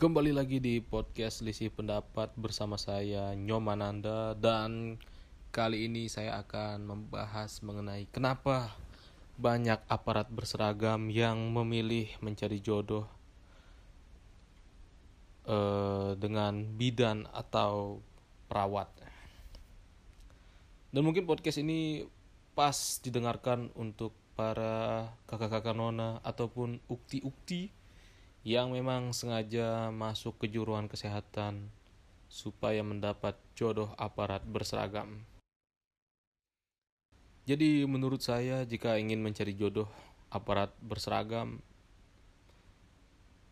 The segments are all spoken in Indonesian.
Kembali lagi di podcast Lisi Pendapat bersama saya Nyomananda dan kali ini saya akan membahas mengenai kenapa banyak aparat berseragam yang memilih mencari jodoh eh, dengan bidan atau perawat. Dan mungkin podcast ini pas didengarkan untuk para kakak-kakak nona ataupun ukti-ukti yang memang sengaja masuk ke juruan kesehatan supaya mendapat jodoh aparat berseragam. Jadi menurut saya jika ingin mencari jodoh aparat berseragam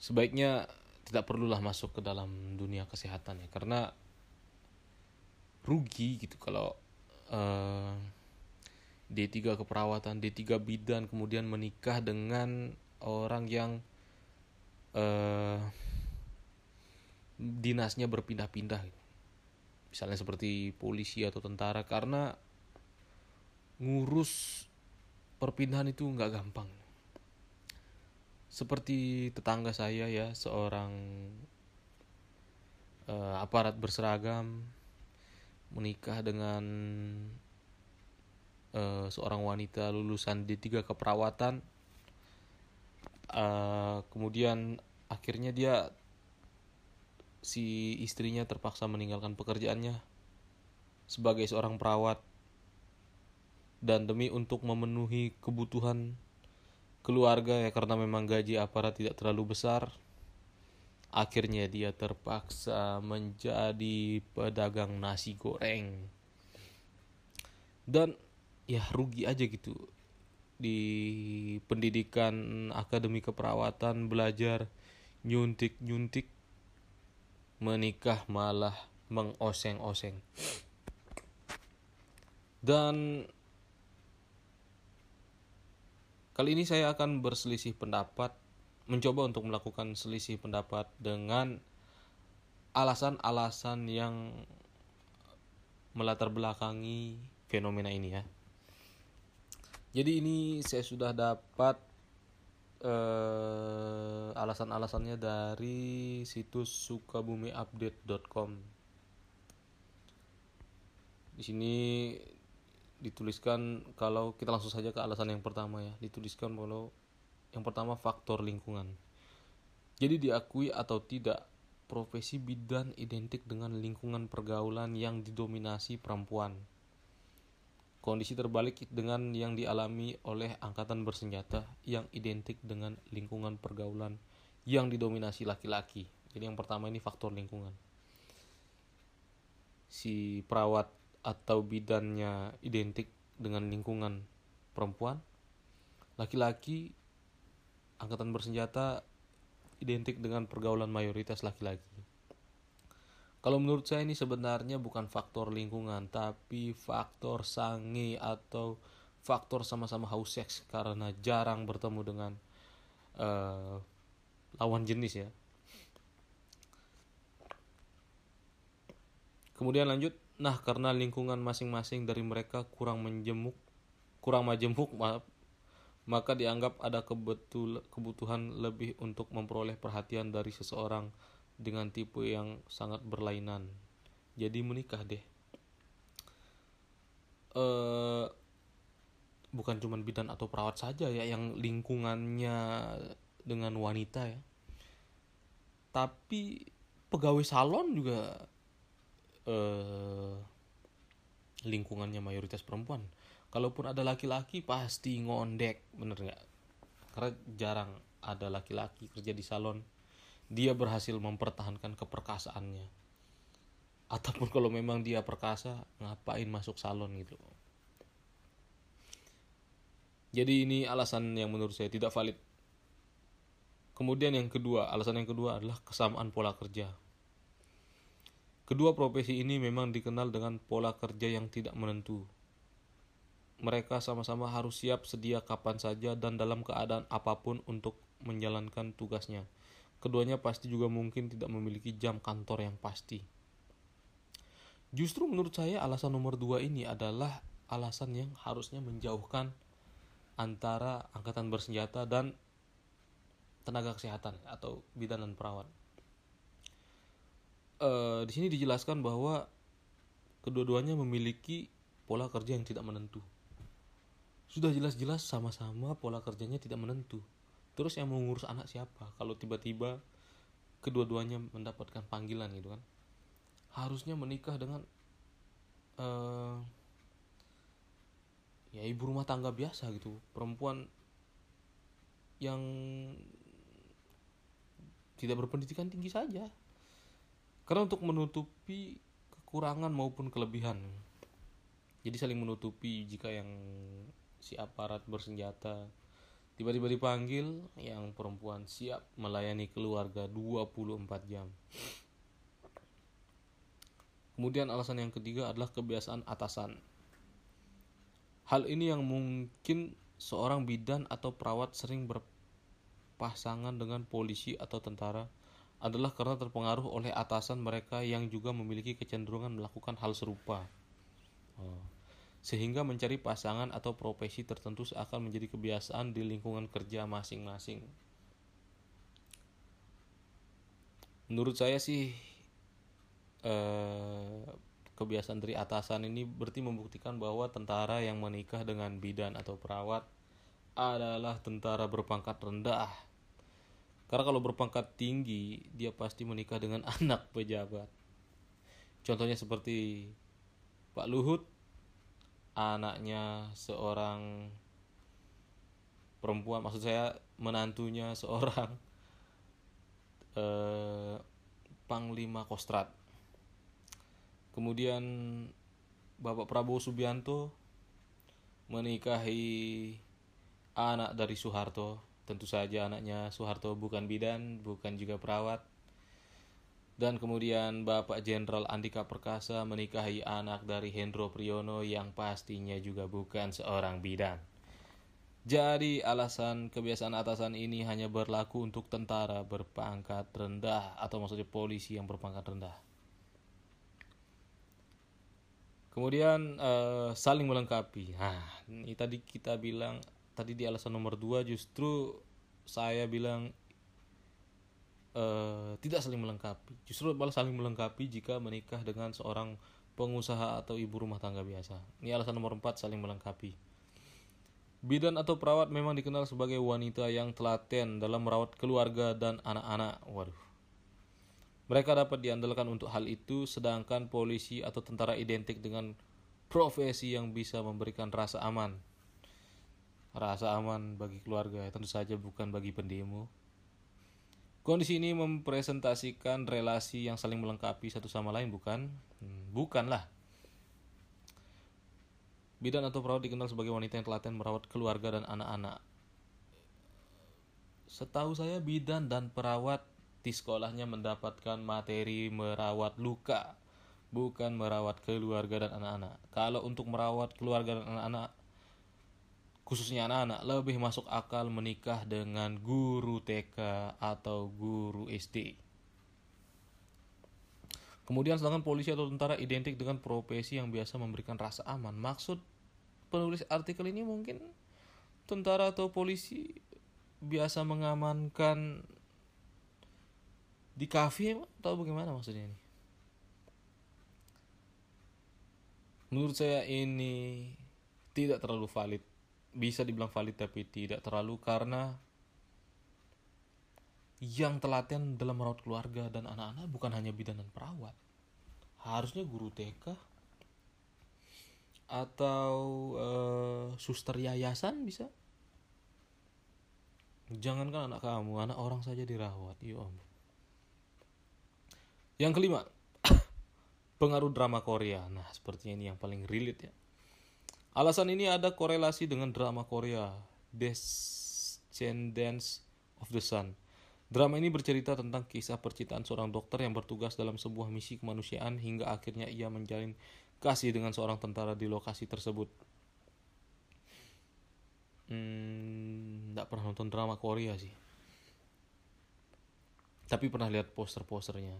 sebaiknya tidak perlulah masuk ke dalam dunia kesehatan ya karena rugi gitu kalau uh, D3 keperawatan, D3 bidan kemudian menikah dengan orang yang uh, dinasnya berpindah-pindah misalnya seperti polisi atau tentara karena ngurus perpindahan itu nggak gampang. Seperti tetangga saya ya seorang uh, aparat berseragam menikah dengan uh, seorang wanita lulusan D3 keperawatan uh, kemudian akhirnya dia si istrinya terpaksa meninggalkan pekerjaannya sebagai seorang perawat. Dan demi untuk memenuhi kebutuhan keluarga ya karena memang gaji aparat tidak terlalu besar akhirnya dia terpaksa menjadi pedagang nasi goreng. Dan ya rugi aja gitu di pendidikan akademi keperawatan belajar nyuntik-nyuntik menikah malah mengoseng-oseng. Dan kali ini saya akan berselisih pendapat mencoba untuk melakukan selisih pendapat dengan alasan-alasan yang melatar belakangi fenomena ini ya jadi ini saya sudah dapat uh, alasan-alasannya dari situs sukabumiupdate.com. Di sini dituliskan kalau kita langsung saja ke alasan yang pertama ya, dituliskan kalau yang pertama faktor lingkungan. Jadi diakui atau tidak profesi bidan identik dengan lingkungan pergaulan yang didominasi perempuan Kondisi terbalik dengan yang dialami oleh angkatan bersenjata yang identik dengan lingkungan pergaulan yang didominasi laki-laki. Jadi yang pertama ini faktor lingkungan. Si perawat atau bidannya identik dengan lingkungan perempuan. Laki-laki angkatan bersenjata identik dengan pergaulan mayoritas laki-laki. Kalau menurut saya ini sebenarnya bukan faktor lingkungan, tapi faktor sange atau faktor sama-sama haus seks karena jarang bertemu dengan uh, lawan jenis ya. Kemudian lanjut, nah karena lingkungan masing-masing dari mereka kurang menjemuk, kurang majemuk, maaf, maka dianggap ada kebetul, kebutuhan lebih untuk memperoleh perhatian dari seseorang dengan tipe yang sangat berlainan. Jadi menikah deh. Uh, bukan cuma bidan atau perawat saja ya yang lingkungannya dengan wanita ya. Tapi pegawai salon juga uh, lingkungannya mayoritas perempuan. Kalaupun ada laki-laki pasti ngondek bener nggak? Karena jarang ada laki-laki kerja di salon dia berhasil mempertahankan keperkasaannya. Ataupun kalau memang dia perkasa ngapain masuk salon gitu. Jadi ini alasan yang menurut saya tidak valid. Kemudian yang kedua alasan yang kedua adalah kesamaan pola kerja. Kedua profesi ini memang dikenal dengan pola kerja yang tidak menentu. Mereka sama-sama harus siap sedia kapan saja dan dalam keadaan apa pun untuk menjalankan tugasnya Keduanya pasti juga mungkin tidak memiliki jam kantor yang pasti. Justru menurut saya alasan nomor dua ini adalah alasan yang harusnya menjauhkan antara angkatan bersenjata dan tenaga kesehatan atau bidan dan perawat. eh, di sini dijelaskan bahwa kedua-duanya memiliki pola kerja yang tidak menentu. Sudah jelas-jelas sama-sama pola kerjanya tidak menentu. Terus yang mau ngurus anak siapa? Kalau tiba-tiba kedua-duanya mendapatkan panggilan gitu kan. Harusnya menikah dengan eh, ya ibu rumah tangga biasa gitu. Perempuan yang tidak berpendidikan tinggi saja. Karena untuk menutupi kekurangan maupun kelebihan. Jadi saling menutupi jika yang si aparat bersenjata tiba-tiba dipanggil yang perempuan siap melayani keluarga 24 jam. Kemudian alasan yang ketiga adalah kebiasaan atasan. Hal ini yang mungkin seorang bidan atau perawat sering berpasangan dengan polisi atau tentara adalah karena terpengaruh oleh atasan mereka yang juga memiliki kecenderungan melakukan hal serupa. Oh sehingga mencari pasangan atau profesi tertentu seakan menjadi kebiasaan di lingkungan kerja masing-masing. Menurut saya sih eh, kebiasaan dari atasan ini berarti membuktikan bahwa tentara yang menikah dengan bidan atau perawat adalah tentara berpangkat rendah. Karena kalau berpangkat tinggi, dia pasti menikah dengan anak pejabat. Contohnya seperti Pak Luhut anaknya seorang perempuan maksud saya menantunya seorang eh, panglima kostrat. Kemudian Bapak Prabowo Subianto menikahi anak dari Soeharto. Tentu saja anaknya Soeharto bukan bidan bukan juga perawat dan kemudian Bapak Jenderal Andika Perkasa menikahi anak dari Hendro Priyono yang pastinya juga bukan seorang bidan. Jadi alasan kebiasaan atasan ini hanya berlaku untuk tentara berpangkat rendah atau maksudnya polisi yang berpangkat rendah. Kemudian uh, saling melengkapi. Nah, ini tadi kita bilang tadi di alasan nomor dua justru saya bilang uh, tidak saling melengkapi. Justru malah saling melengkapi jika menikah dengan seorang pengusaha atau ibu rumah tangga biasa. Ini alasan nomor empat saling melengkapi. Bidan atau perawat memang dikenal sebagai wanita yang telaten dalam merawat keluarga dan anak-anak. Waduh. Mereka dapat diandalkan untuk hal itu, sedangkan polisi atau tentara identik dengan profesi yang bisa memberikan rasa aman. Rasa aman bagi keluarga, tentu saja bukan bagi pendemo. Kondisi ini mempresentasikan relasi yang saling melengkapi satu sama lain, bukan? Hmm, bukanlah. Bidan atau perawat dikenal sebagai wanita yang telaten merawat keluarga dan anak-anak. Setahu saya bidan dan perawat di sekolahnya mendapatkan materi merawat luka, bukan merawat keluarga dan anak-anak. Kalau untuk merawat keluarga dan anak-anak, khususnya anak-anak lebih masuk akal menikah dengan guru TK atau guru SD. Kemudian sedangkan polisi atau tentara identik dengan profesi yang biasa memberikan rasa aman. Maksud penulis artikel ini mungkin tentara atau polisi biasa mengamankan di kafe atau bagaimana maksudnya ini? Menurut saya ini tidak terlalu valid bisa dibilang valid tapi tidak terlalu karena yang telaten dalam merawat keluarga dan anak-anak bukan hanya bidan dan perawat. Harusnya guru TK atau uh, suster yayasan bisa. Jangankan anak kamu anak orang saja dirawat. Ya om. Yang kelima pengaruh drama Korea. Nah sepertinya ini yang paling relate ya Alasan ini ada korelasi dengan drama Korea, Descendants of the Sun. Drama ini bercerita tentang kisah percintaan seorang dokter yang bertugas dalam sebuah misi kemanusiaan hingga akhirnya ia menjalin kasih dengan seorang tentara di lokasi tersebut. Hmm, tidak pernah nonton drama Korea sih. Tapi pernah lihat poster-posternya.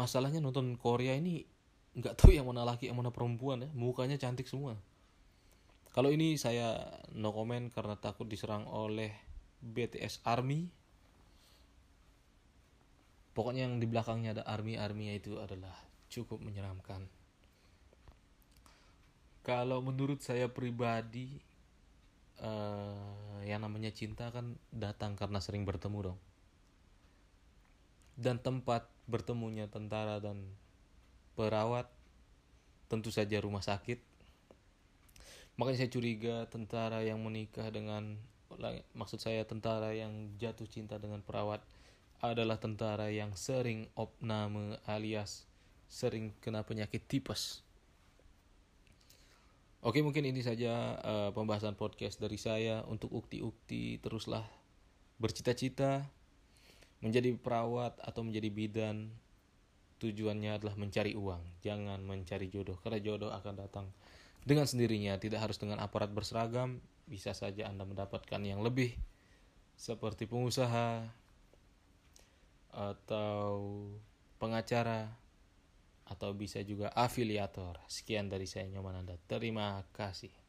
Masalahnya nonton Korea ini nggak tahu yang mana laki yang mana perempuan ya. Mukanya cantik semua. Kalau ini saya no comment karena takut diserang oleh BTS Army. Pokoknya yang di belakangnya ada army army itu adalah cukup menyeramkan. Kalau menurut saya pribadi uh, yang namanya cinta kan datang karena sering bertemu dong. Dan tempat bertemunya tentara dan perawat tentu saja rumah sakit. Makanya saya curiga tentara yang menikah dengan maksud saya tentara yang jatuh cinta dengan perawat adalah tentara yang sering opname alias sering kena penyakit tipes. Oke, mungkin ini saja uh, pembahasan podcast dari saya. Untuk ukti-ukti teruslah bercita-cita menjadi perawat atau menjadi bidan tujuannya adalah mencari uang, jangan mencari jodoh karena jodoh akan datang dengan sendirinya, tidak harus dengan aparat berseragam, bisa saja Anda mendapatkan yang lebih seperti pengusaha atau pengacara atau bisa juga afiliator. Sekian dari saya Nyoman Anda. Terima kasih.